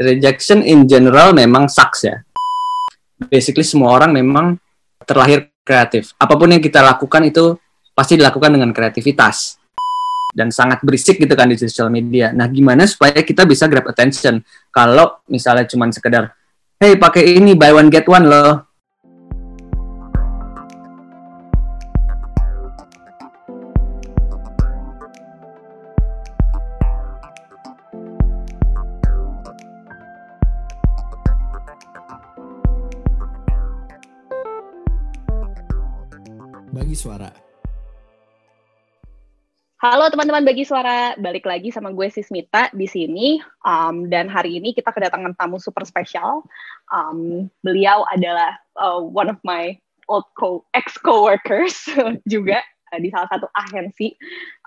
rejection in general memang sucks ya. Basically semua orang memang terlahir kreatif. Apa pun yang kita lakukan itu pasti dilakukan dengan kreativitas. Dan sangat berisik gitu kan di sosial media. Nah, gimana supaya kita bisa grab attention? Kalau misalnya cuma sekedar, hey pakai ini buy one get one loh. Halo teman-teman Bagi Suara, balik lagi sama gue Sismita di sini. Um, dan hari ini kita kedatangan tamu super spesial. Um, beliau adalah uh, one of my old co ex coworkers juga uh, di salah satu agensi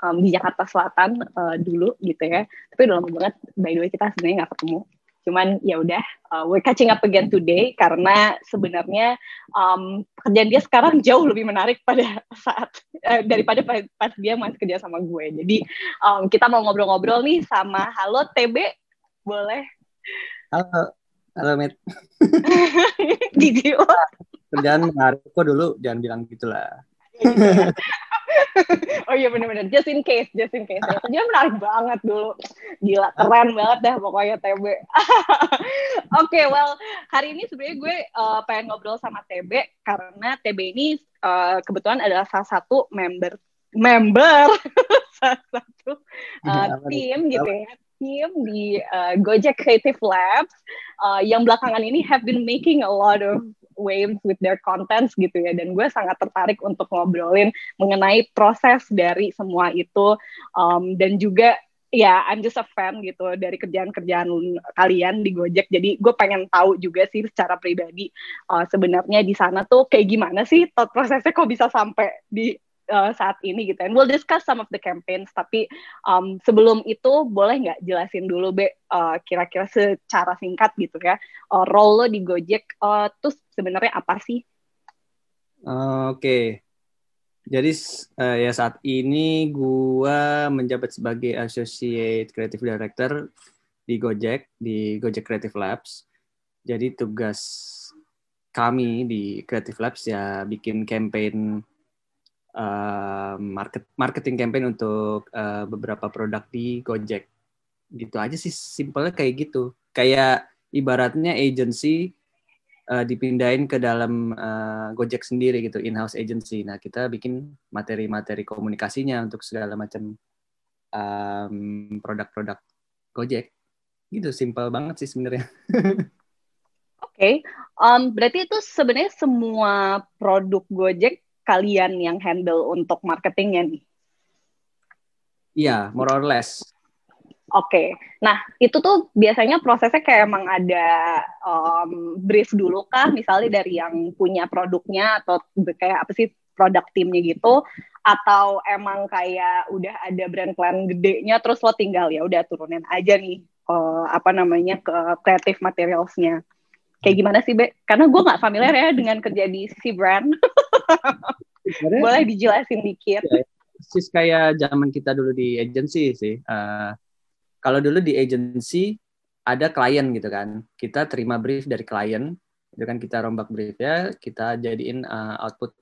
um, di Jakarta Selatan uh, dulu gitu ya. Tapi udah lama banget, by the way kita sebenarnya nggak ketemu cuman ya udah uh, we're catching up again today karena sebenarnya um, pekerjaan dia sekarang jauh lebih menarik pada saat uh, daripada pas dia masih kerja sama gue. Jadi um, kita mau ngobrol-ngobrol nih sama halo TB boleh? Halo halo Met Gigi kerjaan menarik kok dulu jangan bilang gitulah oh iya benar-benar just in case just in case. Dia menarik banget dulu. Gila keren banget dah pokoknya TB oke okay, well hari ini sebenarnya gue uh, pengen ngobrol sama TB karena TB ini uh, kebetulan adalah salah satu member member salah satu uh, tim gitu ya. Tim di uh, Gojek Creative Labs. Uh, yang belakangan ini have been making a lot of waves with their contents gitu ya dan gue sangat tertarik untuk ngobrolin mengenai proses dari semua itu um, dan juga ya I'm just a fan gitu dari kerjaan-kerjaan kalian di Gojek. Jadi gue pengen tahu juga sih secara pribadi uh, sebenarnya di sana tuh kayak gimana sih prosesnya kok bisa sampai di uh, saat ini gitu. And we'll discuss some of the campaigns. Tapi um, sebelum itu boleh nggak jelasin dulu be uh, kira-kira secara singkat gitu ya uh, role lo di Gojek uh, tuh sebenarnya apa sih? Uh, Oke. Okay. Jadi uh, ya saat ini gua menjabat sebagai Associate Creative Director di Gojek di Gojek Creative Labs. Jadi tugas kami di Creative Labs ya bikin campaign uh, market marketing campaign untuk uh, beberapa produk di Gojek. Gitu aja sih simpelnya kayak gitu. Kayak ibaratnya agency uh, dipindahin ke dalam uh, Gojek sendiri gitu, in-house agency. Nah, kita bikin materi-materi komunikasinya untuk segala macam um, produk-produk Gojek. Gitu, simpel banget sih sebenarnya. Oke, okay. um, berarti itu sebenarnya semua produk Gojek kalian yang handle untuk marketingnya nih? Iya, more or less. Oke, okay. nah itu tuh biasanya prosesnya kayak emang ada um, brief dulu kah, misalnya dari yang punya produknya atau kayak apa sih produk timnya gitu, atau emang kayak udah ada brand plan gedenya, terus lo tinggal ya udah turunin aja nih uh, apa namanya ke creative materialsnya. Kayak gimana sih, Be? Karena gue nggak familiar ya dengan kerja di sisi brand. Boleh dijelasin dikit. Ya, persis kayak zaman kita dulu di agency sih. Uh, kalau dulu di agency ada klien gitu kan. Kita terima brief dari klien, itu kan kita rombak brief ya, kita jadiin uh, output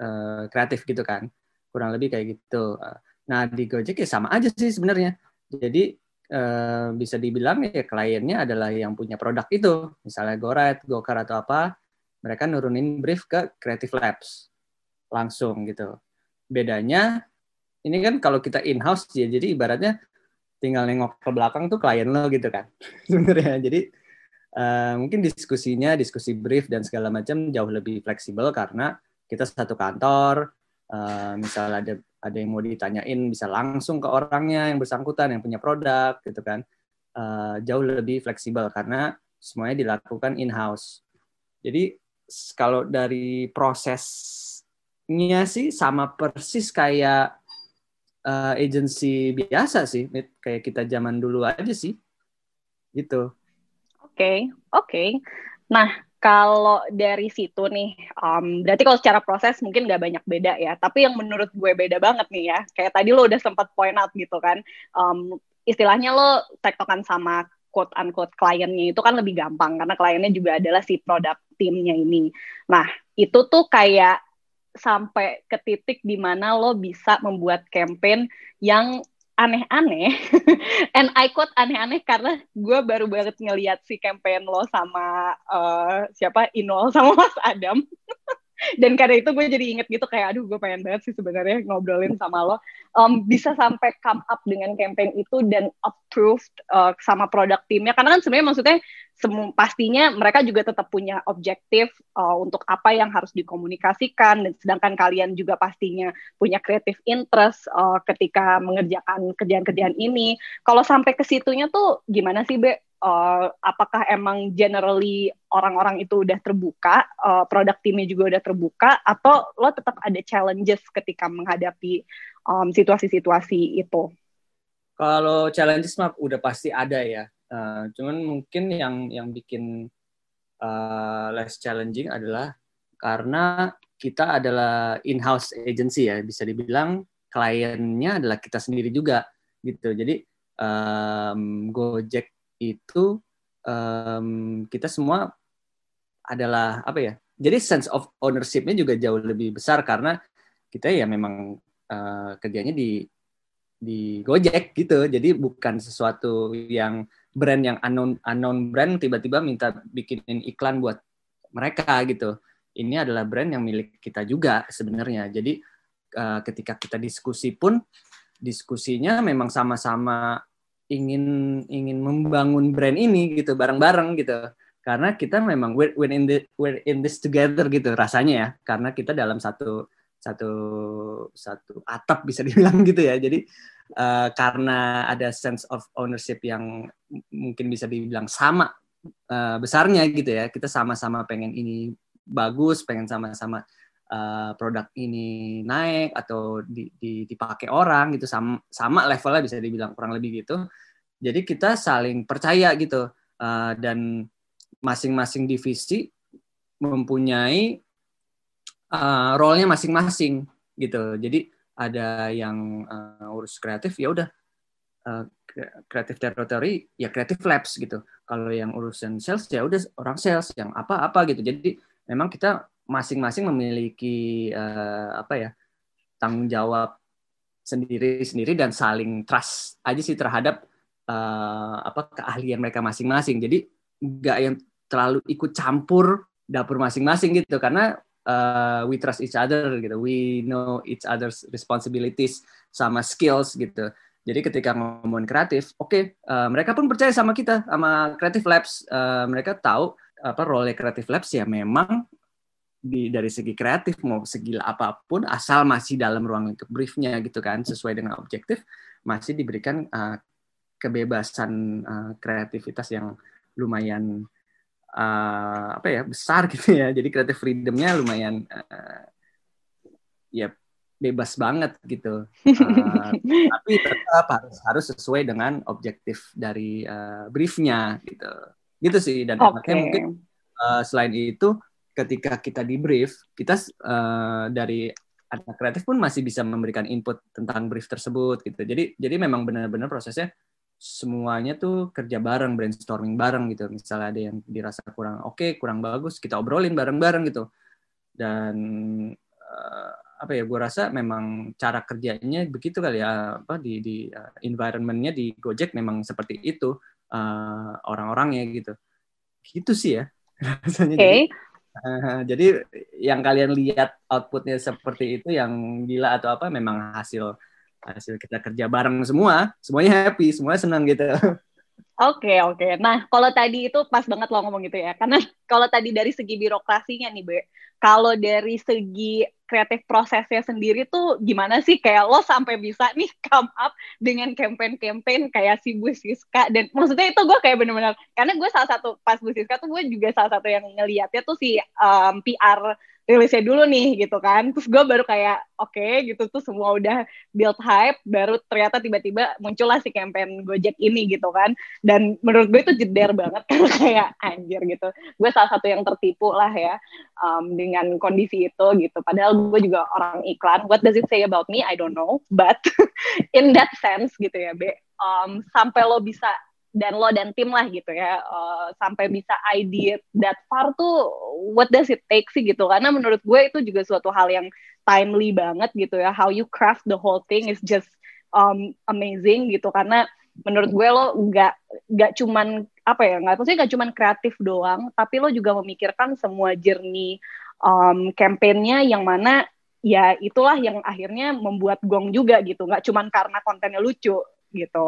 uh, kreatif gitu kan. Kurang lebih kayak gitu. Uh, nah di Gojek ya sama aja sih sebenarnya. Jadi uh, bisa dibilang ya kliennya adalah yang punya produk itu. Misalnya GoRide, GoCar atau apa, mereka nurunin brief ke Creative Labs langsung gitu. Bedanya ini kan kalau kita in-house ya, jadi ibaratnya tinggal nengok ke belakang tuh klien lo gitu kan sebenarnya. Jadi uh, mungkin diskusinya, diskusi brief dan segala macam jauh lebih fleksibel karena kita satu kantor, uh, misalnya ada ada yang mau ditanyain bisa langsung ke orangnya yang bersangkutan yang punya produk gitu kan. Uh, jauh lebih fleksibel karena semuanya dilakukan in-house. Jadi kalau dari proses nya sih sama persis kayak uh, agensi biasa sih, kayak kita zaman dulu aja sih, gitu. Oke, okay, oke. Okay. Nah, kalau dari situ nih, um, berarti kalau secara proses mungkin nggak banyak beda ya. Tapi yang menurut gue beda banget nih ya, kayak tadi lo udah sempat point out gitu kan, um, istilahnya lo tektokan sama quote unquote kliennya itu kan lebih gampang karena kliennya juga adalah si produk timnya ini. Nah, itu tuh kayak sampai ke titik di mana lo bisa membuat campaign yang aneh-aneh. And I quote aneh-aneh karena gue baru banget ngeliat si campaign lo sama uh, siapa Inol sama Mas Adam. dan karena itu gue jadi inget gitu kayak aduh gue pengen banget sih sebenarnya ngobrolin sama lo. Um, bisa sampai come up dengan campaign itu dan approved uh, sama produk timnya. Karena kan sebenarnya maksudnya semua pastinya mereka juga tetap punya objektif uh, untuk apa yang harus dikomunikasikan. Dan sedangkan kalian juga pastinya punya creative interest uh, ketika mengerjakan kerjaan-kerjaan ini. Kalau sampai ke situnya tuh gimana sih Be? Uh, apakah emang generally orang-orang itu udah terbuka, uh, produk timnya juga udah terbuka, atau lo tetap ada challenges ketika menghadapi um, situasi-situasi itu? Kalau challenges mah udah pasti ada ya. Uh, cuman mungkin yang yang bikin uh, less challenging adalah karena kita adalah in-house agency ya, bisa dibilang kliennya adalah kita sendiri juga gitu. Jadi um, Gojek itu um, kita semua adalah apa ya? Jadi sense of ownership-nya juga jauh lebih besar karena kita ya memang uh, kerjanya di di Gojek gitu. Jadi bukan sesuatu yang brand yang unknown unknown brand tiba-tiba minta bikinin iklan buat mereka gitu. Ini adalah brand yang milik kita juga sebenarnya. Jadi uh, ketika kita diskusi pun diskusinya memang sama-sama ingin ingin membangun brand ini gitu bareng-bareng gitu karena kita memang we're, we're in the we're in this together gitu rasanya ya. Karena kita dalam satu satu satu atap bisa dibilang gitu ya. Jadi uh, karena ada sense of ownership yang mungkin bisa dibilang sama uh, besarnya gitu ya. Kita sama-sama pengen ini bagus pengen sama-sama uh, produk ini naik atau di, di, dipakai orang gitu. Sama sama levelnya bisa dibilang kurang lebih gitu. Jadi kita saling percaya gitu uh, dan masing-masing divisi mempunyai uh, role-nya masing-masing gitu. Jadi ada yang uh, urus kreatif ya udah. Uh, kreatif territory ya kreatif labs gitu. Kalau yang urusan sales ya udah orang sales yang apa-apa gitu. Jadi memang kita masing-masing memiliki uh, apa ya tanggung jawab sendiri-sendiri dan saling trust aja sih terhadap uh, apa keahlian mereka masing-masing. Jadi nggak yang terlalu ikut campur dapur masing-masing gitu karena uh, we trust each other gitu. We know each other's responsibilities sama skills gitu. Jadi ketika ngomongin kreatif, oke, okay, uh, mereka pun percaya sama kita, sama Creative Labs. Uh, mereka tahu apa role Creative Labs ya memang di dari segi kreatif mau segila apa pun asal masih dalam ruang lingkup briefnya gitu kan sesuai dengan objektif masih diberikan uh, kebebasan uh, kreativitas yang lumayan uh, apa ya besar gitu ya jadi kreatif freedomnya lumayan uh, ya bebas banget gitu uh, tapi tetap harus harus sesuai dengan objektif dari uh, briefnya gitu gitu sih dan okay. makanya mungkin uh, selain itu ketika kita di brief, kita uh, dari anak kreatif pun masih bisa memberikan input tentang brief tersebut gitu. Jadi jadi memang benar-benar prosesnya semuanya tuh kerja bareng, brainstorming bareng gitu. Misalnya ada yang dirasa kurang oke, okay, kurang bagus, kita obrolin bareng-bareng gitu. Dan uh, apa ya, gue rasa memang cara kerjanya begitu kali ya, apa di di uh, environmentnya di Gojek memang seperti itu uh, orang-orangnya gitu. Gitu sih ya rasanya. Okay. Uh, jadi yang kalian lihat outputnya seperti itu yang gila atau apa memang hasil hasil kita kerja bareng semua, semuanya happy, semuanya senang gitu. Oke okay, oke. Okay. Nah kalau tadi itu pas banget lo ngomong gitu ya, karena kalau tadi dari segi birokrasinya nih, Be, kalau dari segi kreatif prosesnya sendiri tuh gimana sih kayak lo sampai bisa nih come up dengan campaign-campaign kayak si Bu Siska dan maksudnya itu gue kayak bener-bener karena gue salah satu pas Bu Siska tuh gue juga salah satu yang ngeliatnya tuh si um, PR rilisnya dulu nih gitu kan. Terus gue baru kayak oke okay, gitu. Tuh semua udah build hype baru ternyata tiba-tiba muncullah si campaign Gojek ini gitu kan. Dan menurut gue itu jeder banget karena kayak anjir gitu. Gue salah satu yang tertipu lah ya um, dengan kondisi itu gitu. Padahal gue juga orang iklan. What does it say about me? I don't know. But in that sense gitu ya be. Um, sampai lo bisa dan lo dan tim lah gitu ya. Uh, sampai bisa idea that far tuh what does it take sih gitu? Karena menurut gue itu juga suatu hal yang timely banget gitu ya. How you craft the whole thing is just um, amazing gitu. Karena menurut gue lo nggak nggak cuman apa ya nggak maksudnya nggak cuman kreatif doang tapi lo juga memikirkan semua jernih um, kampanyenya yang mana ya itulah yang akhirnya membuat gong juga gitu. Nggak cuman karena kontennya lucu gitu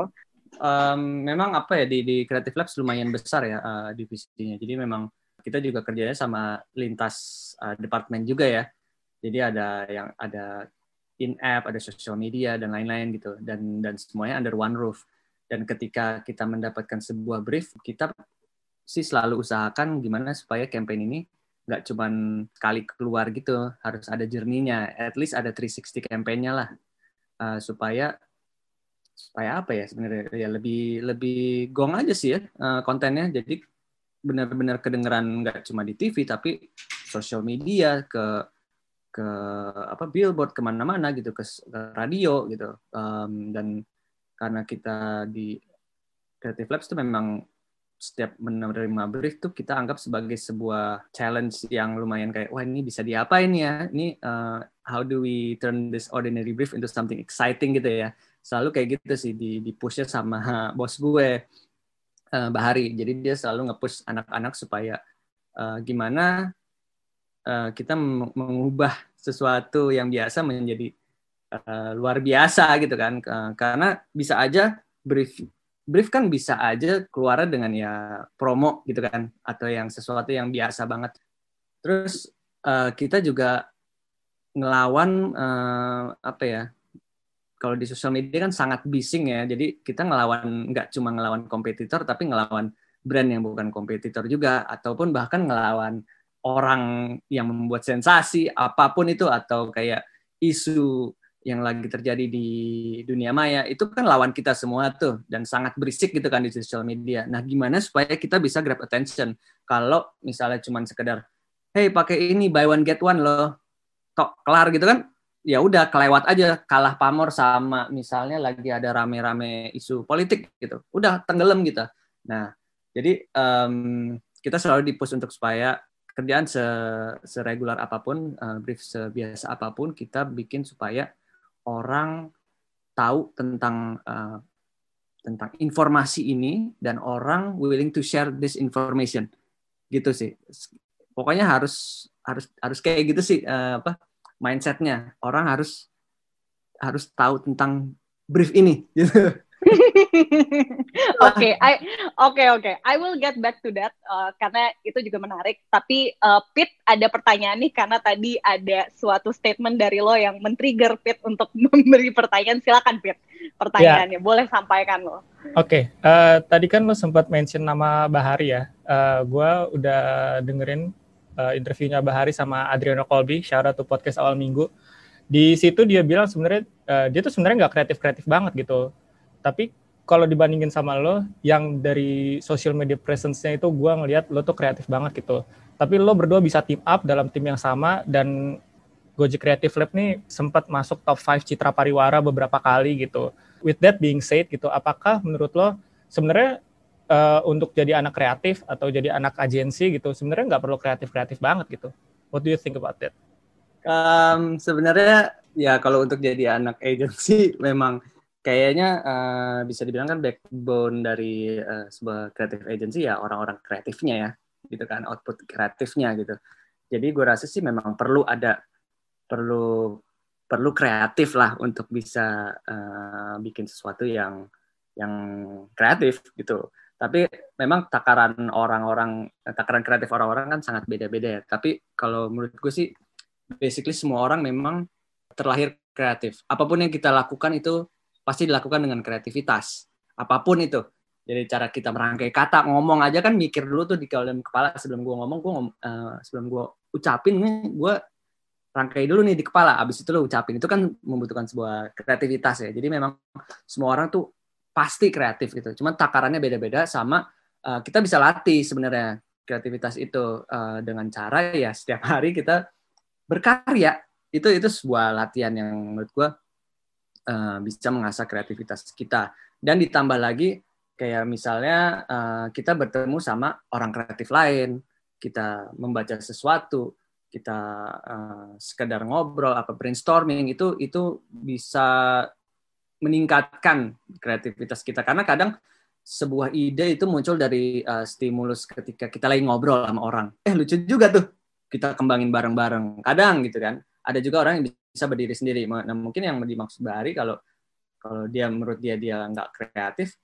um, memang apa ya di di Creative Labs lumayan besar ya uh, divisinya. Jadi memang kita juga kerjanya sama lintas uh, departemen juga ya. Jadi ada yang ada in app ada social media dan lain-lain gitu. Dan dan semuanya under one roof. Dan ketika kita mendapatkan sebuah brief kita sih selalu usahakan gimana supaya campaign ini nggak cuman sekali keluar gitu. Harus ada jerninya at least ada 360 campaign-nya lah. Uh, supaya supaya apa ya sebenarnya? Ya lebih lebih gong aja sih ya uh, kontennya. Jadi benar-benar kedengeran nggak cuma di TV tapi sosial media ke ke apa billboard ke mana-mana gitu ke, ke radio gitu. Um, dan karena kita di Creative Labs itu memang setiap menerima brief tuh kita anggap sebagai sebuah challenge yang lumayan kayak wah ini bisa diapain ya? Ini uh, how do we turn this ordinary brief into something exciting gitu ya selalu kayak gitu sih di di pushnya sama bos gue uh, Bahari jadi dia selalu ngepush anak-anak supaya uh, gimana uh, kita mengubah sesuatu yang biasa menjadi uh, luar biasa gitu kan uh, karena bisa aja brief brief kan bisa aja keluar dengan ya promo gitu kan atau yang sesuatu yang biasa banget. Terus uh, kita juga ngelawan uh, apa ya? Kalau di sosial media kan sangat bising ya. Jadi kita ngelawan nggak cuma ngelawan kompetitor tapi ngelawan brand yang bukan kompetitor juga ataupun bahkan ngelawan orang yang membuat sensasi apa pun itu atau kayak isu yang lagi terjadi di dunia maya itu kan lawan kita semua tuh dan sangat berisik gitu kan di sosial media. Nah, gimana supaya kita bisa grab attention? Kalau misalnya cuma sekedar hey pakai ini buy one get one loh. Tok kelar gitu kan? Ya udah kelewat aja kalah pamor sama misalnya lagi ada rame-rame isu politik gitu. Udah tenggelam gitu. Nah, jadi um, kita selalu dipus untuk supaya kerjaan se seregular apa pun, uh, brief sebiasa apa pun kita bikin supaya orang tahu tentang uh, tentang informasi ini dan orang willing to share this information gitu sih pokoknya harus harus harus kayak gitu sih uh, apa mindsetnya orang harus harus tahu tentang brief ini gitu Oke, I oke okay, oke. Okay. I will get back to that uh, karena itu juga menarik. Tapi uh, Pit ada pertanyaan nih karena tadi ada suatu statement dari lo yang men-trigger Pit untuk memberi pertanyaan. Silakan Pit. Pertanyaannya yeah. boleh sampaikan lo. Oke, okay. uh, tadi kan lo sempat mention nama Bahari ya. Uh, gue udah dengerin uh, interviewnya Bahari sama Adriano Colby, syarat tuh podcast awal minggu. Di situ dia bilang sebenarnya uh, dia tuh sebenarnya nggak kreatif kreatif banget gitu tapi kalau dibandingin sama lo yang dari social media presence-nya itu gue ngelihat lo tuh kreatif banget gitu tapi lo berdua bisa team up dalam tim yang sama dan Gojek Creative Lab nih sempat masuk top 5 Citra Pariwara beberapa kali gitu. With that being said gitu, apakah menurut lo sebenarnya uh, untuk jadi anak kreatif atau jadi anak agensi gitu sebenarnya nggak perlu kreatif-kreatif banget gitu? What do you think about that? Um, sebenarnya ya kalau untuk jadi anak agensi memang kayaknya uh, bisa dibilang kan backbone dari uh, sebuah creative agency ya orang-orang kreatifnya ya gitu kan output kreatifnya gitu jadi gue rasa sih memang perlu ada perlu perlu kreatif lah untuk bisa uh, bikin sesuatu yang yang kreatif gitu tapi memang takaran orang-orang takaran kreatif orang-orang kan sangat beda-beda ya. Tapi kalau menurut gue sih basically semua orang memang terlahir kreatif. Apa pun yang kita lakukan itu pasti dilakukan dengan kreativitas. Apa pun itu. Jadi cara kita merangkai kata ngomong aja kan mikir dulu tuh di dalam kepala. Sebelum gue ngomong gue ngom, uh, sebelum gue ucapin nih gue rangkai dulu nih di kepala. Abis itu lo ucapin. Itu kan membutuhkan sebuah kreativitas ya. Jadi memang semua orang tuh pasti kreatif gitu. Cuman takarannya beda-beda sama uh, kita bisa latih sebenarnya kreativitas itu uh, dengan cara ya setiap hari kita berkarya. Itu itu sebuah latihan yang menurut gue uh, bisa mengasah kreativitas kita. Dan ditambah lagi kayak misalnya uh, kita bertemu sama orang kreatif lain, kita membaca sesuatu, kita uh, sekedar ngobrol apa brainstorming itu itu bisa meningkatkan kreativitas kita karena kadang sebuah ide itu muncul dari uh, stimulus ketika kita lagi ngobrol sama orang. Eh lucu juga tuh kita kembangin bareng-bareng. Kadang gitu kan. Ada juga orang yang bisa berdiri sendiri. Nah, mungkin yang dimaksud Bahari kalau kalau dia menurut dia dia nggak kreatif,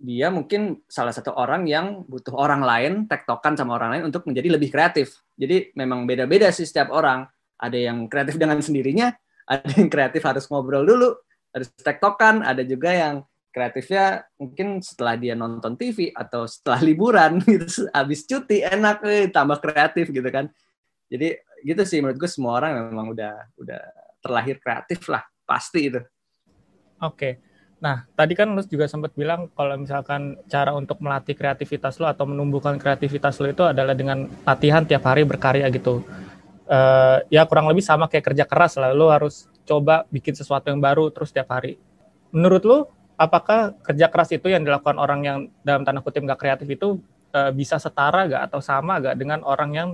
dia mungkin salah satu orang yang butuh orang lain tektokan sama orang lain untuk menjadi lebih kreatif. Jadi memang beda-beda sih setiap orang. Ada yang kreatif dengan sendirinya, ada yang kreatif harus ngobrol dulu, harus tektokan, ada juga yang kreatifnya mungkin setelah dia nonton TV atau setelah liburan gitu. Habis cuti enak eh, tambah kreatif gitu kan. Jadi gitu sih menurut gue semua orang memang udah udah terlahir kreatif lah pasti itu. Oke. Nah tadi kan lu juga sempat bilang kalau misalkan cara untuk melatih kreativitas lo atau menumbuhkan kreativitas lo itu adalah dengan latihan tiap hari berkarya gitu. Uh, ya kurang lebih sama kayak kerja keras lah lo harus coba bikin sesuatu yang baru terus tiap hari menurut lo apakah kerja keras itu yang dilakukan orang yang dalam tanda kutip nggak kreatif itu uh, bisa setara gak atau sama gak dengan orang yang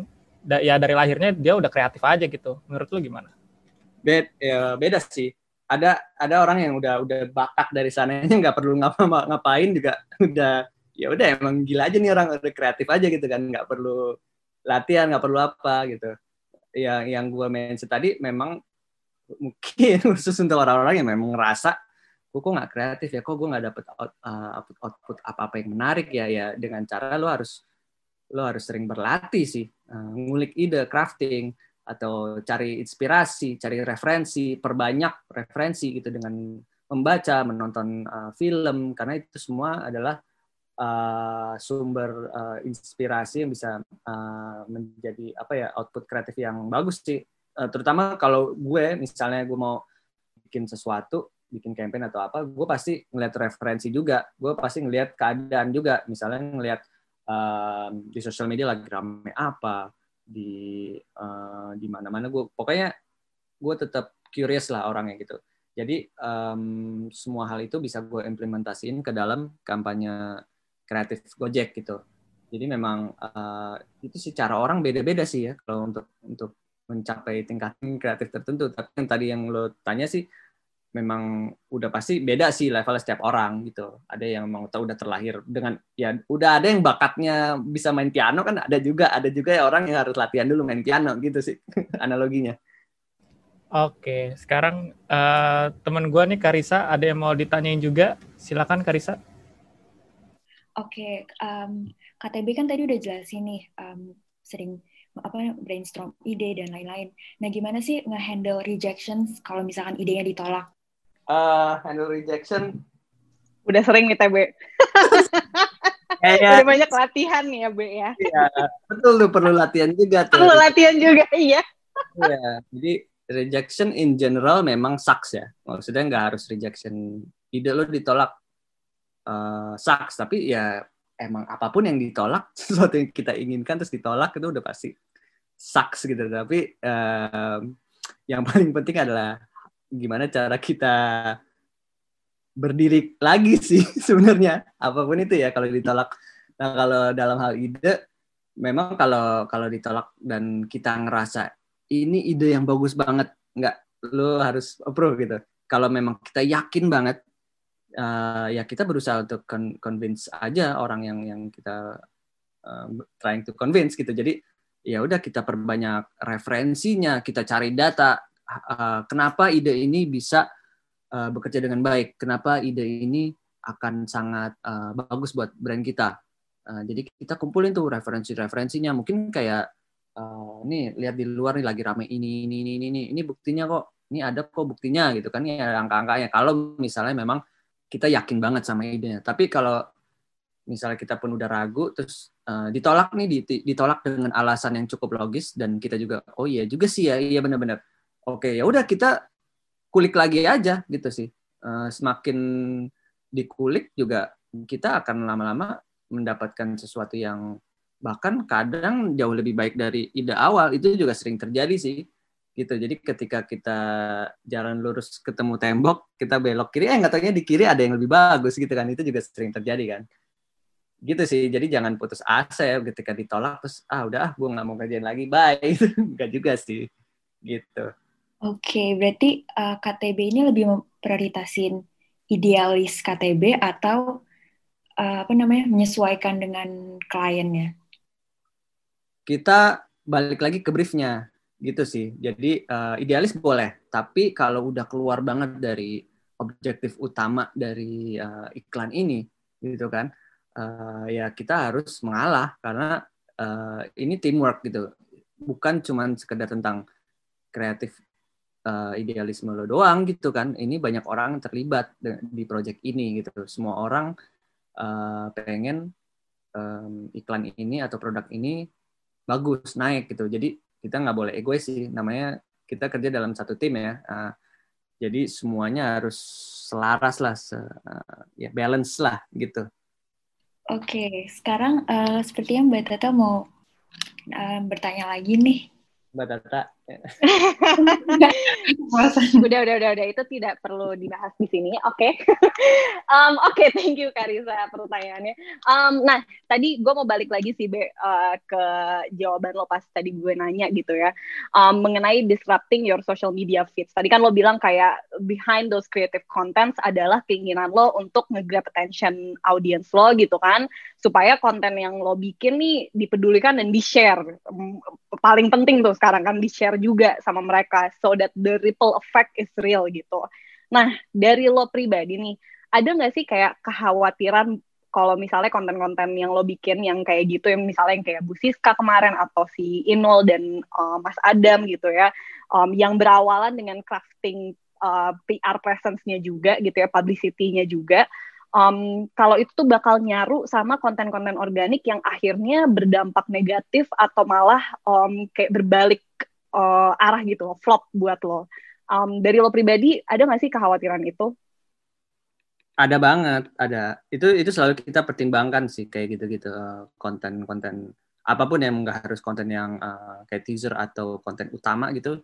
da ya dari lahirnya dia udah kreatif aja gitu menurut lu gimana? Beda, ya, beda sih. Ada ada orang yang udah udah bakat dari sananya nggak perlu ngapa ngapain juga udah ya udah emang gila aja nih orang udah kreatif aja gitu kan nggak perlu latihan nggak perlu apa gitu. Yang yang gue mention tadi memang mungkin khusus untuk orang-orang yang memang ngerasa gue kok nggak kreatif ya? Kok gue nggak dapet out, uh, output output apa apa yang menarik ya? Ya dengan cara lo harus lo harus sering berlatih sih. Uh, ngulik ide crafting atau cari inspirasi cari referensi perbanyak referensi gitu dengan membaca menonton uh, film. Karena itu semua adalah uh, sumber uh, inspirasi yang bisa uh, menjadi apa ya output kreatif yang bagus sih uh, terutama kalau gue misalnya gue mau bikin sesuatu bikin campaign atau apa, gue pasti ngeliat referensi juga. Gue pasti ngeliat keadaan juga. Misalnya ngeliat um, di sosial media lagi rame apa, di uh, di mana-mana. Gue pokoknya gue tetap curious lah orangnya gitu. Jadi um, semua hal itu bisa gue implementasiin ke dalam kampanye kreatif Gojek gitu. Jadi memang uh, itu sih cara orang beda-beda sih ya kalau untuk untuk mencapai tingkatan kreatif tertentu. Tapi yang tadi yang lo tanya sih memang udah pasti beda sih level setiap orang gitu. Ada yang memang udah terlahir dengan ya udah ada yang bakatnya bisa main piano kan ada juga ada juga ya orang yang harus latihan dulu main piano gitu sih analoginya. Oke, sekarang uh, teman gue nih Karisa ada yang mau ditanyain juga. Silakan Karisa. Oke, um, KTB kan tadi udah jelasin nih um, sering apa brainstorm ide dan lain-lain. Nah, gimana sih nge-handle rejections kalau misalkan idenya ditolak? uh, handle rejection. Udah sering nih TB Kayak, udah banyak latihan nih ya B ya. Iya betul tuh perlu latihan juga tuh. Perlu latihan juga iya. Iya jadi rejection in general memang sucks ya. Maksudnya nggak harus rejection ide lo ditolak. Uh, sucks tapi ya emang apa pun yang ditolak sesuatu yang kita inginkan terus ditolak itu udah pasti sucks gitu. Tapi uh, yang paling penting adalah gimana cara kita berdiri lagi sih sebenarnya. Apa pun itu ya kalau ditolak. Nah kalau dalam hal ide memang kalau kalau ditolak dan kita ngerasa ini ide yang bagus banget nggak lo harus approve gitu. Kalau memang kita yakin banget uh, ya kita berusaha untuk convince aja orang yang yang kita uh, trying to convince gitu jadi ya udah kita perbanyak referensinya kita cari data uh, kenapa ide ini bisa uh, bekerja dengan baik, kenapa ide ini akan sangat uh, bagus buat brand kita. Uh, jadi kita kumpulin tuh referensi-referensinya. Mungkin kayak uh, nih lihat di luar nih lagi rame ini ini ini ini ini buktinya kok. Ini ada kok buktinya gitu kan ya angka-angkanya. Kalau misalnya memang kita yakin banget sama idenya. Tapi kalau misalnya kita pun udah ragu terus uh, ditolak nih ditolak dengan alasan yang cukup logis dan kita juga oh iya juga sih ya iya benar-benar oke ya udah kita kulik lagi aja gitu sih. Uh, semakin dikulik juga kita akan lama-lama mendapatkan sesuatu yang bahkan kadang jauh lebih baik dari ide awal. Itu juga sering terjadi sih gitu. Jadi ketika kita jalan lurus ketemu tembok, kita belok kiri, eh nggak taunya di kiri ada yang lebih bagus gitu kan. Itu juga sering terjadi kan. Gitu sih. Jadi jangan putus asa ya ketika ditolak terus ah udah ah gue nggak mau kerjain lagi, bye. Enggak juga sih. Gitu. Oke, berarti uh, KTB ini lebih memprioritasin idealis KTB atau uh, apa namanya menyesuaikan dengan kliennya? Kita balik lagi ke briefnya gitu sih. Jadi uh, idealis boleh, tapi kalau udah keluar banget dari objektif utama dari uh, iklan ini, gitu kan, uh, ya kita harus mengalah karena uh, ini teamwork gitu, bukan cuma sekedar tentang kreatif uh, idealisme lo doang gitu kan. Ini banyak orang terlibat di project ini gitu. Semua orang uh, pengen um, iklan ini atau produk ini bagus naik gitu. Jadi kita nggak boleh egois sih. Namanya kita kerja dalam satu tim ya. Uh, jadi semuanya harus selaras lah se, uh, ya balance lah gitu. Oke okay, sekarang uh, sepertinya mbak Tata mau uh, bertanya lagi nih mbak Tata udah, udah, udah, udah. Itu tidak perlu dibahas di sini. Oke. Okay. um, Oke, okay, thank you Karisa pertanyaannya. Um, nah, tadi gue mau balik lagi sih, Be, uh, ke jawaban lo pas tadi gue nanya gitu ya. Um, mengenai disrupting your social media feeds. Tadi kan lo bilang kayak behind those creative contents adalah keinginan lo untuk nge-grab attention audience lo gitu kan. Supaya konten yang lo bikin nih dipedulikan dan di-share. Paling penting tuh sekarang kan di-share share juga sama mereka so that the ripple effect is real gitu. Nah, dari lo pribadi nih, ada nggak sih kayak kekhawatiran kalau misalnya konten-konten yang lo bikin yang kayak gitu, yang misalnya yang kayak Bu Siska kemarin atau si Inol dan uh, Mas Adam gitu ya, um, yang berawalan dengan crafting uh, PR presence-nya juga gitu ya, publicity-nya juga, um, kalau itu tuh bakal nyaru sama konten-konten organik yang akhirnya berdampak negatif atau malah um, kayak berbalik uh, arah gitu flop buat lo. Um, dari lo pribadi ada nggak sih kekhawatiran itu? Ada banget, ada. Itu itu selalu kita pertimbangkan sih kayak gitu-gitu konten-konten apa pun yang nggak harus konten yang uh, kayak teaser atau konten utama gitu.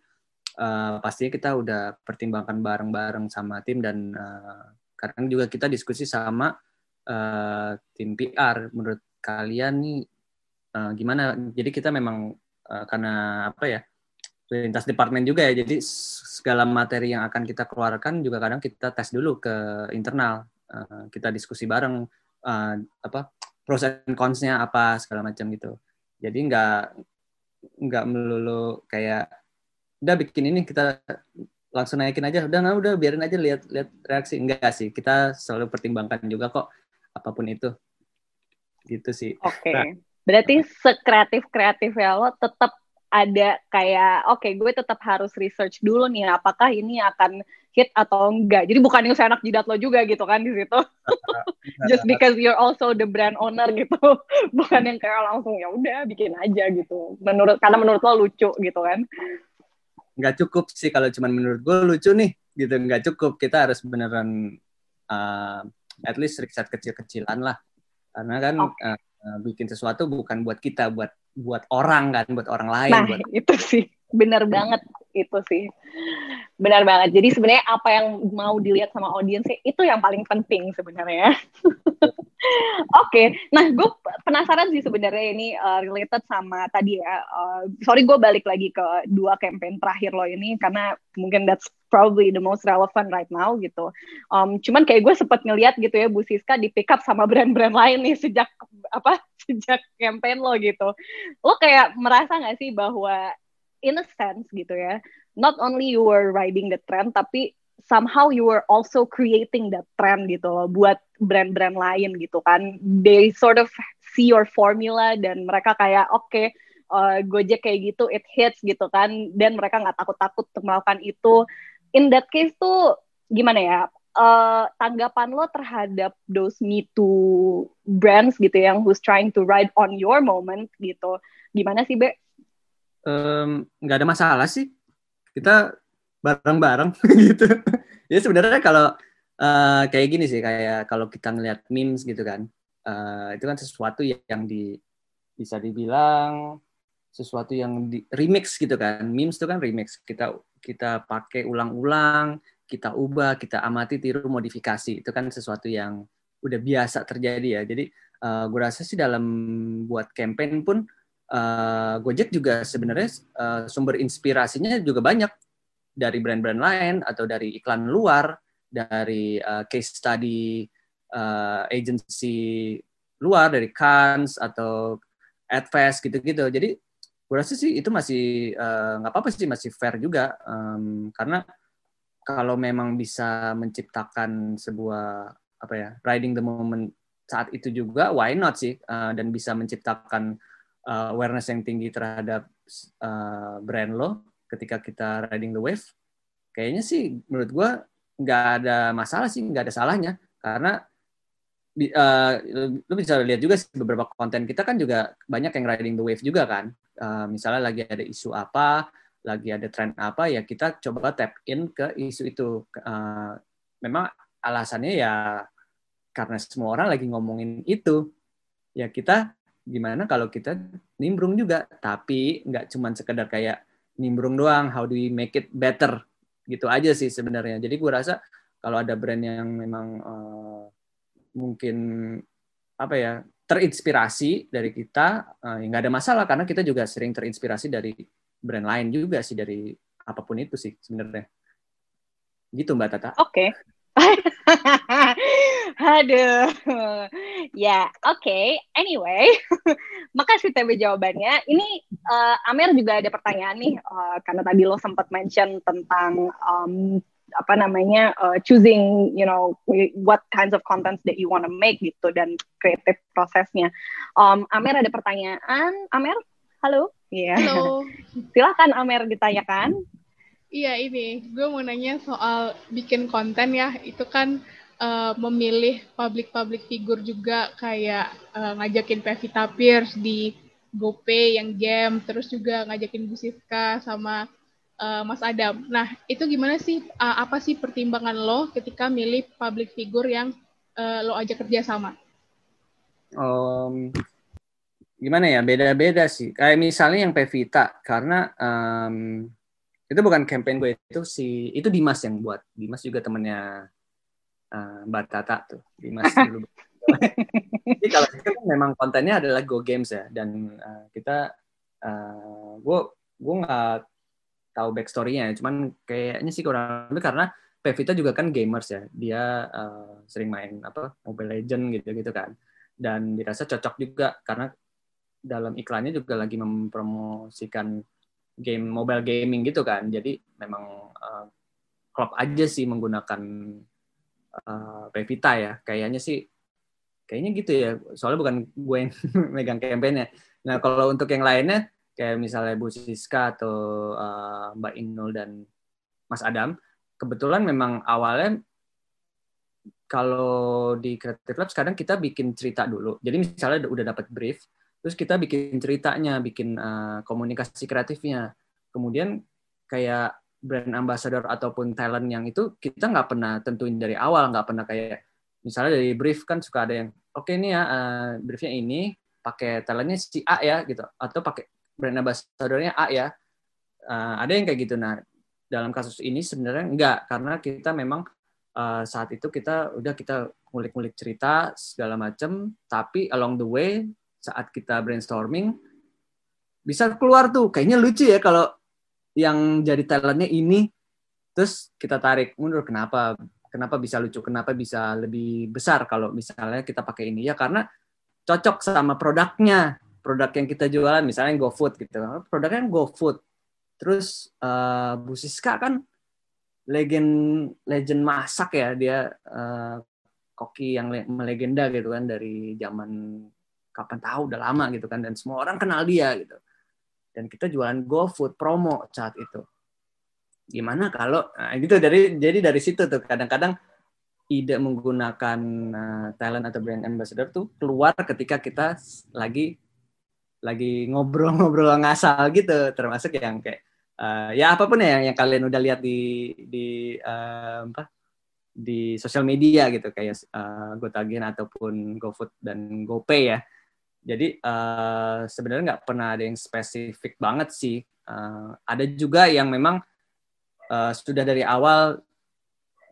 Uh, pastinya kita udah pertimbangkan bareng-bareng sama tim dan uh, kadang juga kita diskusi sama uh, tim PR. Menurut kalian nih uh, gimana? Jadi kita memang uh, karena apa ya? lintas departemen juga ya. Jadi segala materi yang akan kita keluarkan juga kadang kita tes dulu ke internal. Uh, kita diskusi bareng uh, apa pros and cons-nya apa segala macam gitu. Jadi nggak nggak melulu kayak udah bikin ini kita langsung naikin aja udah nggak udah biarin aja lihat lihat reaksi enggak sih kita selalu pertimbangkan juga kok apa pun itu gitu sih oke okay. nah, berarti sekreatif kreatif ya lo tetap ada kayak oke okay, gue tetap harus research dulu nih apakah ini akan hit atau enggak. Jadi bukan yang enak jidat lo juga gitu kan di situ. Just because you're also the brand owner gitu. bukan yang kayak langsung ya udah bikin aja gitu. Menurut karena menurut lo lucu gitu kan. Enggak cukup sih kalau cuma menurut gue lucu nih gitu enggak cukup. Kita harus beneran uh, at least riset kecil-kecilan lah. Karena kan okay. uh, bikin sesuatu bukan buat kita, buat buat orang kan, buat orang lain. Nah, buat... itu sih benar banget itu sih. Benar banget. Jadi sebenarnya apa yang mau dilihat sama audiens itu yang paling penting sebenarnya. Oke. Okay. nah gue penasaran sih sebenarnya ini uh, related sama tadi ya uh, sorry gue balik lagi ke dua campaign terakhir lo ini karena mungkin that's probably the most relevant right now gitu. Um, cuman kayak gue sempat ngeliat gitu ya Bu Siska di pick up sama brand-brand lain nih sejak apa sejak campaign lo gitu. Lo kayak merasa nggak sih bahwa in a sense gitu ya. Not only you were riding the trend tapi somehow you were also creating that trend gitu loh buat brand-brand lain gitu kan. They sort of see your formula dan mereka kayak oke okay, uh, Gojek kayak gitu it hits gitu kan. Dan mereka nggak takut-takut untuk melakukan itu. In that case tuh gimana ya uh, tanggapan lo terhadap those me too brands gitu yang who's trying to ride on your moment gitu. Gimana sih Be? Nggak um, ada masalah sih. Kita bareng-bareng gitu. Ya sebenarnya kalau uh, kayak gini sih kayak kalau kita ngeliat memes gitu kan uh, itu kan sesuatu yang di bisa dibilang sesuatu yang di remix gitu kan. Memes itu kan remix. Kita kita pakai ulang-ulang kita ubah kita amati tiru modifikasi. Itu kan sesuatu yang udah biasa terjadi ya. Jadi uh, gue rasa sih dalam buat campaign pun uh, Gojek juga sebenarnya uh, sumber inspirasinya juga banyak. Dari brand-brand lain atau dari iklan luar dari uh, case study uh, agency luar dari Cannes atau Adfest gitu-gitu. Jadi gue rasa sih itu masih nggak uh, apa-apa sih masih fair juga. Um, karena kalau memang bisa menciptakan sebuah apa ya riding the moment saat itu juga why not sih? Uh, dan bisa menciptakan uh, awareness yang tinggi terhadap uh, brand lo ketika kita riding the wave. Kayaknya sih menurut gue nggak ada masalah sih nggak ada salahnya. Karena uh, lu bisa lihat juga sih beberapa konten kita kan juga banyak yang riding the wave juga kan. Uh, misalnya lagi ada isu apa, lagi ada tren apa, ya kita coba tap in ke isu itu. Uh, memang alasannya ya karena semua orang lagi ngomongin itu, ya kita gimana kalau kita nimbrung juga, tapi nggak cuma sekedar kayak nimbrung doang, how do we make it better, gitu aja sih sebenarnya. Jadi gue rasa kalau ada brand yang memang uh, mungkin apa ya terinspirasi dari kita uh, nggak ada masalah karena kita juga sering terinspirasi dari brand lain juga sih dari apa pun itu sih sebenarnya gitu mbak Tata oke okay. Aduh, ya oke. Okay. Anyway, makasih TB jawabannya. Ini uh, Amir juga ada pertanyaan nih, uh, karena tadi lo sempat mention tentang um, apa namanya uh, choosing you know what kinds of contents that you want to make gitu dan kreatif prosesnya. Um, Amer ada pertanyaan, Amer? Halo? Iya. Yeah. Halo. Silakan Amer ditanyakan. Iya ini, gue mau nanya soal bikin konten ya. Itu kan uh, memilih public-public figur juga kayak uh, ngajakin Pevita Pierce di GoPay yang game, terus juga ngajakin Bu Siska sama uh, Mas Adam. Nah, itu gimana sih? Uh, apa sih pertimbangan lo ketika milih public figure yang uh, lo ajak kerja sama? Um, gimana ya? Beda-beda sih. Kayak misalnya yang Pevita, karena um, itu bukan campaign gue itu si itu Dimas yang buat. Dimas juga temennya uh, Mbak Tata tuh. Dimas dulu. Jadi kalau itu kan memang kontennya adalah Go Games ya, dan uh, kita, uh, gue gue nggak tahu backstory-nya ya. Cuman kayaknya sih kurang lebih karena Pevita juga kan gamers ya. Dia uh, sering main apa Mobile Legend gitu-gitu kan. Dan dirasa cocok juga karena dalam iklannya juga lagi mempromosikan game mobile gaming gitu kan. Jadi memang uh, klub aja sih menggunakan uh, Pevita ya. Kayaknya sih kayaknya gitu ya. Soalnya bukan gue yang megang campaign-nya. Nah, kalau untuk yang lainnya kayak misalnya Bu Siska atau uh, Mbak Inul dan Mas Adam, kebetulan memang awalnya kalau di Creative Labs kadang kita bikin cerita dulu. Jadi misalnya udah dapat brief, terus kita bikin ceritanya, bikin uh, komunikasi kreatifnya. Kemudian kayak brand ambassador ataupun talent yang itu kita nggak pernah tentuin dari awal, nggak pernah kayak misalnya dari brief kan suka ada yang oke okay, nih ya uh, briefnya ini pakai talentnya si A ya gitu, atau pakai brand ambassador-nya A ya. Uh, ada yang kayak gitu. Nah, dalam kasus ini sebenarnya enggak karena kita memang uh, saat itu kita udah kita ngulik-ngulik cerita segala macam, tapi along the way saat kita brainstorming bisa keluar tuh. Kayaknya lucu ya kalau yang jadi talentnya ini terus kita tarik mundur kenapa? Kenapa bisa lucu? Kenapa bisa lebih besar kalau misalnya kita pakai ini? Ya karena cocok sama produknya produk yang kita jualan misalnya GoFood gitu. Produknya kan GoFood. Terus uh, Bu Siska kan legend legend masak ya. Dia uh, koki yang melegenda gitu kan dari zaman kapan tahu udah lama gitu kan. Dan semua orang kenal dia gitu. Dan kita jualan GoFood promo saat itu. Gimana kalau nah, gitu dari jadi dari situ tuh. Kadang-kadang ide menggunakan uh, talent atau brand ambassador tuh keluar ketika kita lagi lagi ngobrol-ngobrol ngasal gitu. Termasuk yang kayak uh, ya apa pun ya yang, yang kalian udah lihat di di uh, apa di sosial media gitu. Kayak uh, ataupun GoFood dan GoPay ya Jadi uh, sebenarnya nggak pernah ada yang spesifik banget sih. Uh, ada juga yang memang uh, sudah dari awal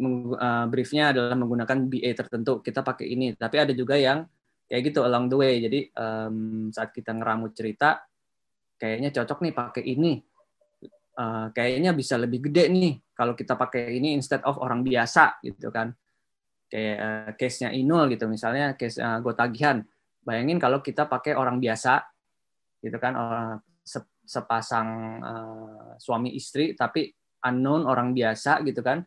uh, briefnya adalah menggunakan BA tertentu. Kita pakai ini. Tapi ada juga yang kayak gitu along the way. Jadi um, saat kita ngeramu cerita, kayaknya cocok nih pakai ini. Uh, kayaknya bisa lebih gede nih kalau kita pakai ini instead of orang biasa gitu kan. Kayak uh, case-nya Inul gitu misalnya case uh, Gotagihan Bayangin kalau kita pakai orang biasa, gitu kan, orang sepasang uh, suami istri, tapi unknown orang biasa, gitu kan,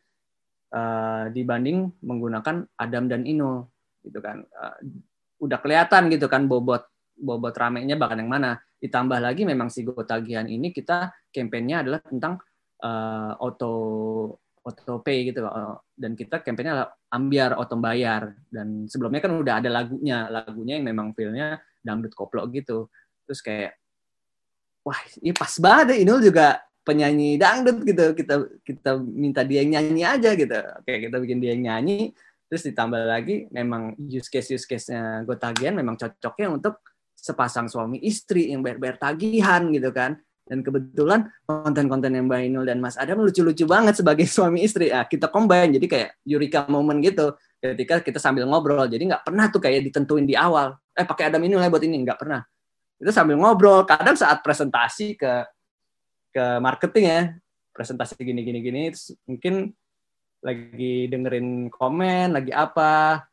uh, dibanding menggunakan Adam dan Ino, gitu kan. Uh, udah kelihatan gitu kan bobot bobot ramenya bahkan yang mana. Ditambah lagi memang si Gotagihan ini kita kampanyenya adalah tentang uh, auto auto pay gitu dan kita kampanye ambiar auto bayar dan sebelumnya kan udah ada lagunya. Lagunya yang memang feelnya dangdut koplo gitu. Terus kayak wah ini pas banget ya. Inul juga penyanyi dangdut gitu. Kita kita minta dia nyanyi aja gitu. Oke kita bikin dia nyanyi. Terus ditambah lagi memang use case use case nya Gotagian memang cocoknya untuk sepasang suami istri yang bayar-bayar tagihan gitu kan dan kebetulan konten-konten yang Mbak Inul dan Mas Adam lucu-lucu banget sebagai suami istri. Ah, kita combine jadi kayak Eureka moment gitu. Ketika kita sambil ngobrol. Jadi nggak pernah tuh kayak ditentuin di awal. Eh pakai Adam Inul ya buat ini nggak pernah. Itu sambil ngobrol. Kadang saat presentasi ke ke marketing ya, presentasi gini gini gini mungkin lagi dengerin komen, lagi apa,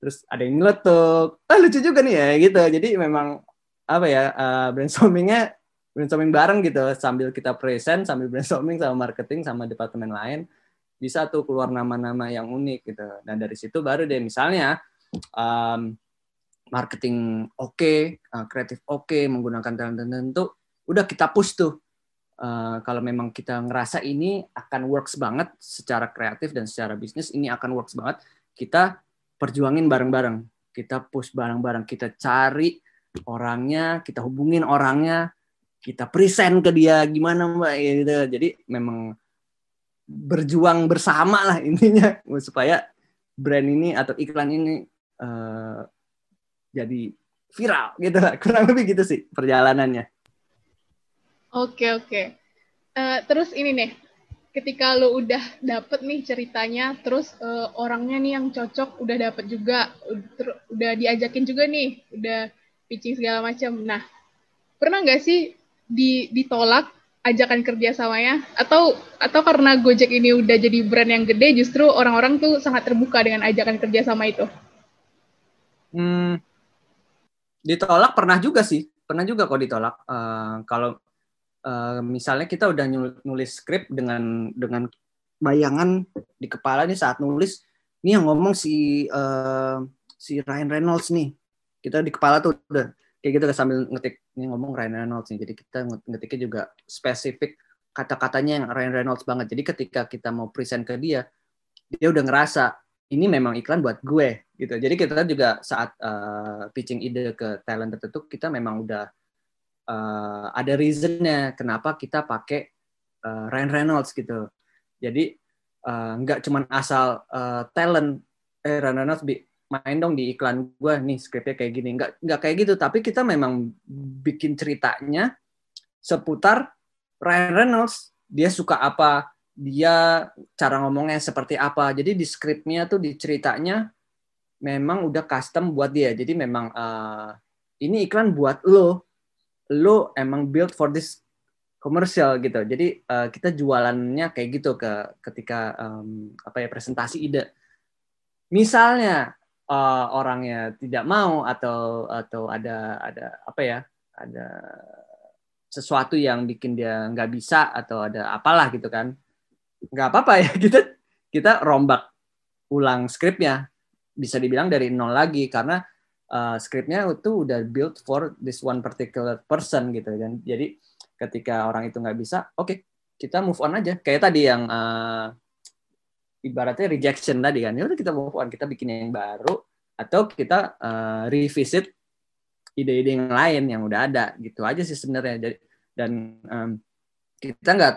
terus ada yang nyeletuk, ah lucu juga nih ya gitu. Jadi memang apa ya uh, brainstormingnya brainstorming bareng gitu sambil kita present sambil brainstorming sama marketing sama departemen lain bisa tuh keluar nama-nama yang unik gitu. Dan dari situ baru deh misalnya um, marketing oke okay, uh, kreatif oke okay, menggunakan talent tertentu udah kita push tuh. Uh, kalau memang kita ngerasa ini akan works banget secara kreatif dan secara bisnis ini akan works banget kita perjuangin bareng-bareng. Kita push bareng-bareng kita cari orangnya kita hubungin orangnya kita present ke dia gimana mbak? Gitu. Jadi memang berjuang bersama lah intinya supaya brand ini atau iklan ini uh, jadi viral gitu. Lah kurang lebih gitu sih perjalanannya. Oke oke. Uh, terus ini nih ketika lo udah dapet nih ceritanya terus uh, orangnya nih yang cocok udah dapet juga udah diajakin juga nih udah pitching segala macam nah pernah nggak sih di, ditolak ajakan kerjasamanya atau atau karena Gojek ini udah jadi brand yang gede justru orang-orang tuh sangat terbuka dengan ajakan kerjasama itu? Hmm, ditolak pernah juga sih, pernah juga kok ditolak. Uh, kalau uh, misalnya kita udah nulis skrip dengan dengan bayangan di kepala nih saat nulis, ini yang ngomong si uh, si Ryan Reynolds nih, kita di kepala tuh udah kayak gitu sambil ngetik ini ngomong Ryan Reynolds nih. Jadi kita ngetiknya juga spesifik kata-katanya yang Ryan Reynolds banget. Jadi ketika kita mau present ke dia, dia udah ngerasa ini memang iklan buat gue gitu. Jadi kita juga saat uh, pitching ide ke talent tertentu kita memang udah uh, ada reasonnya kenapa kita pakai uh, Ryan Reynolds gitu. Jadi uh, nggak cuman asal uh, talent eh Ryan Reynolds main dong di iklan gue nih skripnya kayak gini. Nggak nggak kayak gitu tapi kita memang bikin ceritanya seputar Ryan Reynolds. Dia suka apa dia cara ngomongnya seperti apa. Jadi di skripnya tuh di ceritanya memang udah custom buat dia. Jadi memang uh, ini iklan buat lo. Lo emang build for this komersial gitu. Jadi uh, kita jualannya kayak gitu ke ketika um, apa ya presentasi ide. Misalnya uh, orangnya tidak mau atau atau ada ada apa ya ada sesuatu yang bikin dia nggak bisa atau ada apalah gitu kan. Nggak apa-apa ya kita kita rombak ulang skripnya. Bisa dibilang dari nol lagi karena uh, skripnya itu udah built for this one particular person gitu kan. Jadi ketika orang itu nggak bisa oke okay, kita move on aja. Kayak tadi yang uh, ibaratnya rejection tadi kan. Ya kita move on kita bikin yang baru atau kita uh, revisit ide-ide yang lain yang udah ada gitu aja sih sebenarnya. Jadi dan um, kita nggak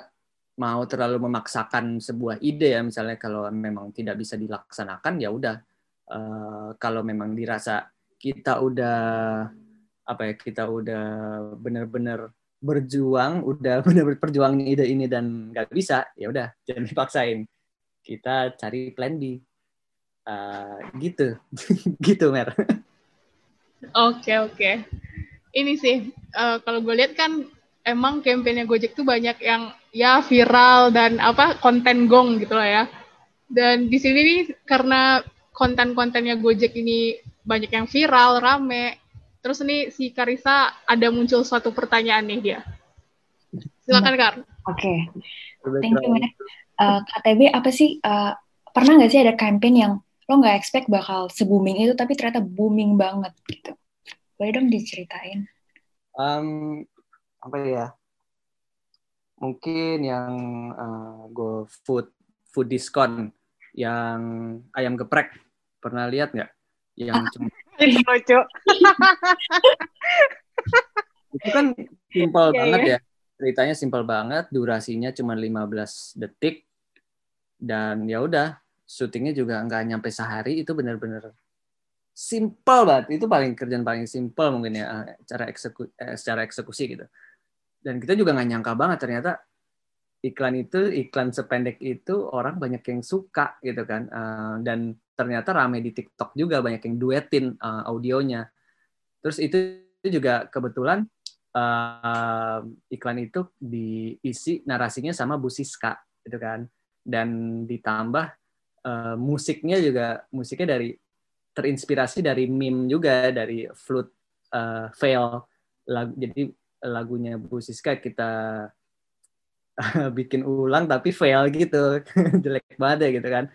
mau terlalu memaksakan sebuah ide ya. Misalnya kalau memang tidak bisa dilaksanakan ya udah uh, kalau memang dirasa kita udah apa ya kita udah bener-bener berjuang, udah bener-bener perjuangin ide ini dan nggak bisa, ya udah jangan dipaksain. Kita cari plan B. Uh, gitu, gitu Mer. Oke oke. Ini sih uh, kalau gue lihat kan emang kampanye Gojek tuh banyak yang ya viral dan apa konten gong gitu lah ya. Dan di sini nih karena konten-kontennya Gojek ini banyak yang viral, rame. Terus nih si Karisa ada muncul suatu pertanyaan nih dia. Silakan Kar. Oke. Okay. Thank you, Uh, KTB apa sih uh, pernah nggak sih ada campaign yang lo nggak expect bakal se-booming itu tapi ternyata booming banget gitu. Boleh dong diceritain? Um, apa ya? Mungkin yang uh, go food food discount yang ayam geprek pernah lihat nggak? Yang cuma itu lucu. itu kan simpel yeah, banget yeah. ya. Ceritanya simpel banget, durasinya cuma 15 detik dan ya udah syutingnya juga nggak nyampe sehari itu benar-benar simple banget. Itu paling kerjaan paling simple mungkin ya eh, cara ekseku eh, secara eksekusi gitu. Dan kita juga nggak nyangka banget ternyata iklan itu iklan sependek itu orang banyak yang suka gitu kan. Uh, dan ternyata rame di TikTok juga banyak yang duetin uh, audionya. Terus itu juga kebetulan uh, iklan itu diisi narasinya sama Bu Siska gitu kan dan ditambah uh, musiknya juga musiknya dari terinspirasi dari meme juga dari flute uh, fail. Lagu jadi lagunya Bu Siska kita bikin ulang tapi fail gitu. Jelek banget ya gitu kan.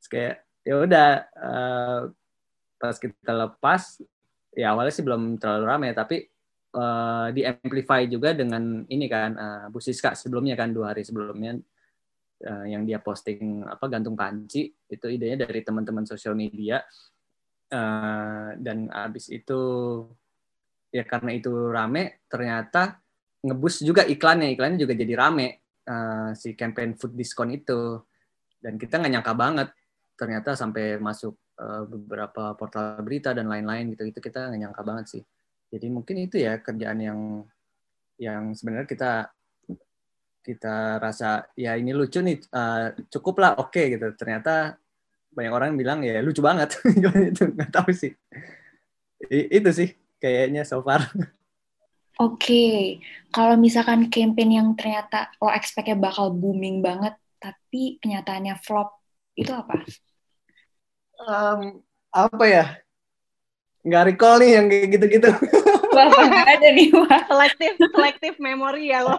Terus kayak ya udah uh, pas kita lepas ya awalnya sih belum terlalu ramai tapi uh, di amplify juga dengan ini kan uh, Bu Siska sebelumnya kan dua hari sebelumnya uh, yang dia posting apa gantung panci itu idenya dari teman-teman sosial media. Uh, dan abis itu ya karena itu rame ternyata ngebus juga iklannya. Iklannya juga jadi rame uh, si campaign food discount itu. Dan kita nggak nyangka banget ternyata sampai masuk uh, beberapa portal berita dan lain-lain gitu. Itu kita nggak nyangka banget sih. Jadi mungkin itu ya kerjaan yang yang sebenarnya kita kita rasa ya ini lucu nih uh, cukup lah oke okay, gitu. Ternyata banyak orang bilang ya lucu banget. Itu nggak tahu sih. I, itu sih kayaknya so far. Oke. Okay. kalau misalkan campaign yang ternyata lo expect-nya bakal booming banget tapi kenyataannya flop itu apa? Um, apa ya? Nggak recall nih yang kayak gitu-gitu Wah, ada nih, wah. Selective, selective memory ya lo.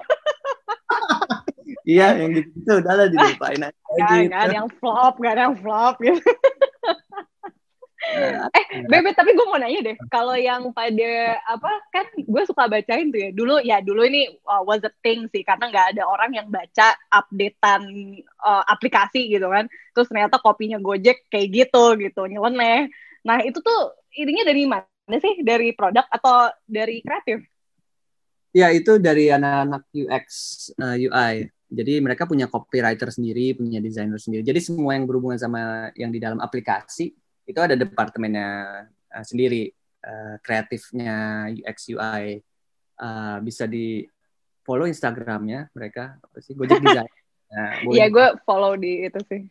iya, yang gitu udah lah dilupain aja. Gak, gitu. gak ada yang flop, gak ada yang flop gitu. Nah, eh, Bebe, tapi gue mau nanya deh, kalau yang pada apa kan gue suka bacain tuh ya. Dulu ya dulu ini uh, was a thing sih karena nggak ada orang yang baca updatean uh, aplikasi gitu kan. Terus ternyata kopinya Gojek kayak gitu gitu, nyeleneh. Nah, itu tuh ininya dari mana? Mana sih dari produk atau dari kreatif? Ya itu dari anak-anak UX uh, eh, UI. Jadi mereka punya copywriter sendiri, punya desainer sendiri. Jadi semua yang berhubungan sama yang di dalam aplikasi itu ada departemennya uh, sendiri, uh, kreatifnya UX UI. Uh, bisa di follow Instagramnya mereka apa sih Gojek Design. Nah, iya, gue follow di itu sih.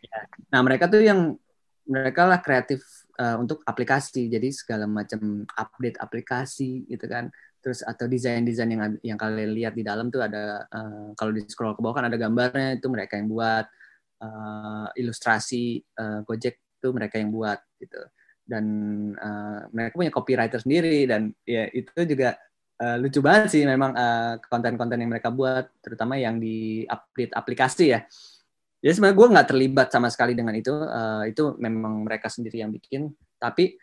Nah, mereka tuh yang mereka lah kreatif uh, untuk aplikasi. Jadi segala macam update aplikasi gitu kan. Terus atau desain-desain yang yang kalian lihat di dalam tuh ada uh, kalau di scroll ke bawah kan ada gambarnya itu mereka yang buat. Uh, ilustrasi uh, Gojek itu mereka yang buat gitu. Dan uh, mereka punya copywriter sendiri dan ya itu juga uh, lucu banget sih memang konten-konten uh, yang mereka buat terutama yang di update aplikasi ya jadi sebenarnya gue nggak terlibat sama sekali dengan itu. Uh, itu memang mereka sendiri yang bikin. Tapi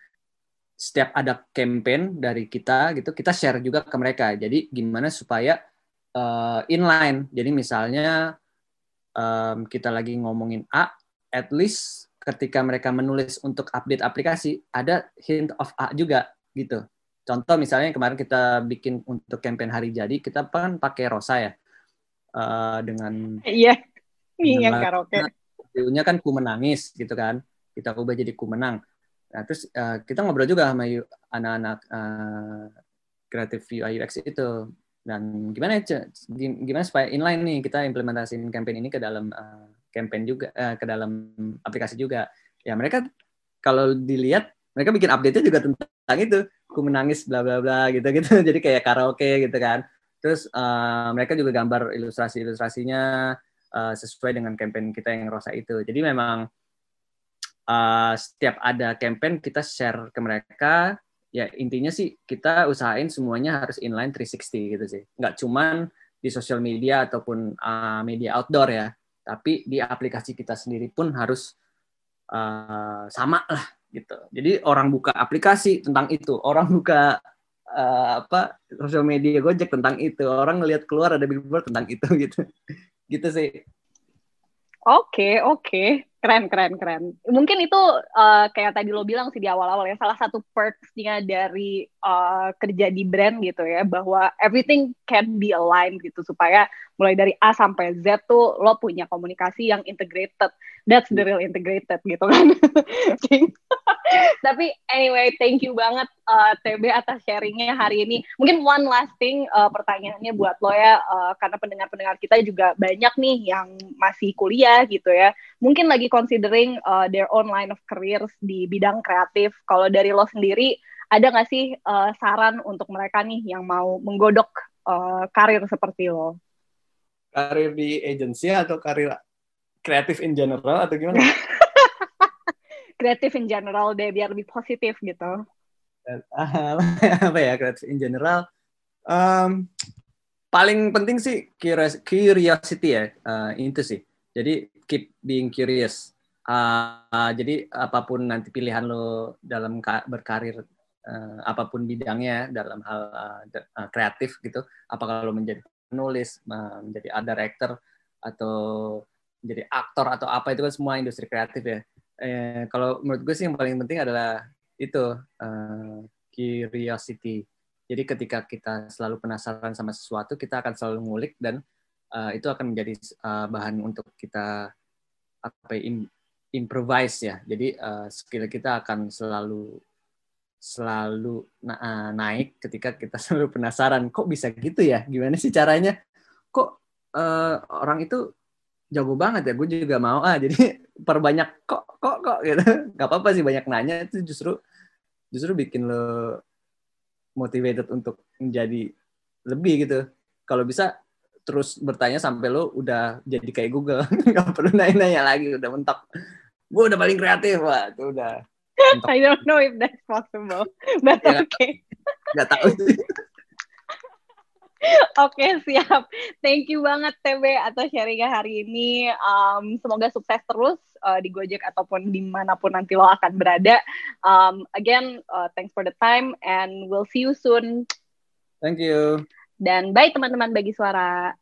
setiap ada campaign dari kita gitu, kita share juga ke mereka. Jadi gimana supaya uh, inline. Jadi misalnya um, kita lagi ngomongin A, at least ketika mereka menulis untuk update aplikasi ada hint of A juga gitu. Contoh misalnya kemarin kita bikin untuk campaign hari jadi kita kan pakai rosa ya uh, dengan iya Iya, karaoke. Judulnya kan ku menangis gitu kan. Kita ubah jadi ku menang. Nah, terus uh, kita ngobrol juga sama anak-anak uh, kreatif UI UX itu. Dan gimana ya gimana supaya inline nih kita implementasiin campaign ini ke dalam uh, campaign juga uh, ke dalam aplikasi juga. Ya mereka kalau dilihat mereka bikin update-nya juga tentang itu. Aku menangis bla bla bla gitu gitu. Jadi kayak karaoke gitu kan. Terus uh, mereka juga gambar ilustrasi ilustrasinya uh, sesuai dengan campaign kita yang rosa itu jadi memang uh, setiap ada campaign kita share ke mereka ya intinya sih kita usahain semuanya harus inline 360 gitu sih. Nggak cuman di sosial media ataupun uh, media outdoor ya, tapi di aplikasi kita sendiri pun harus uh, sama lah gitu. Jadi orang buka aplikasi tentang itu, orang buka uh, apa sosial media Gojek tentang itu, orang ngelihat keluar ada billboard tentang itu gitu. Gitu sih. Oke, okay, oke. Okay. Keren, keren, keren. Mungkin itu uh, kayak tadi lo bilang sih di awal-awal ya, salah satu perks-nya dari uh, kerja di brand gitu ya, bahwa everything can be aligned gitu, supaya mulai dari A sampai Z tuh lo punya komunikasi yang integrated. That's the real integrated gitu kan. Tapi anyway, thank you banget uh, TB atas sharingnya hari ini. Mungkin one last thing uh, pertanyaannya buat lo ya, uh, karena pendengar-pendengar kita juga banyak nih yang masih kuliah gitu ya. Mungkin lagi considering uh, their own line of careers di bidang kreatif. Kalau dari lo sendiri, ada nggak sih uh, saran untuk mereka nih yang mau menggodok uh, karir seperti lo? Karir di agency atau karir kreatif in general atau gimana? kreatif in general deh biar lebih positif gitu apa ya kreatif in general um, paling penting sih curiosity ya uh, itu sih jadi keep being curious uh, uh, jadi apa pun nanti pilihan lo dalam berkarir uh, apa pun bidangnya dalam hal uh, kreatif gitu apakah lo menjadi penulis menjadi art director atau menjadi aktor atau apa itu kan semua industri kreatif ya eh, kalau menurut gue sih yang paling penting adalah itu uh, curiosity. Jadi ketika kita selalu penasaran sama sesuatu, kita akan selalu ngulik dan uh, itu akan menjadi uh, bahan untuk kita apa ya, improvise ya. Jadi uh, skill kita akan selalu selalu na uh, naik ketika kita selalu penasaran kok bisa gitu ya? Gimana sih caranya? Kok uh, orang itu jago banget ya? Gue juga mau ah jadi perbanyak kok kok kok gitu. Nggak apa-apa sih banyak nanya itu justru justru bikin lo motivated untuk menjadi lebih gitu. Kalau bisa terus bertanya sampai lo udah jadi kayak Google. Nggak perlu nanya-nanya lagi udah mentok. Gue udah paling kreatif wah itu udah mentok. I don't know if that's possible but ya, okay nggak tahu Oke okay, siap. Thank you banget TB atas sharingnya hari ini. Um, semoga sukses terus uh, di Gojek ataupun di mana pun nanti lo akan berada. Um, again, uh, thanks for the time and we'll see you soon. Thank you. Dan bye teman-teman bagi suara.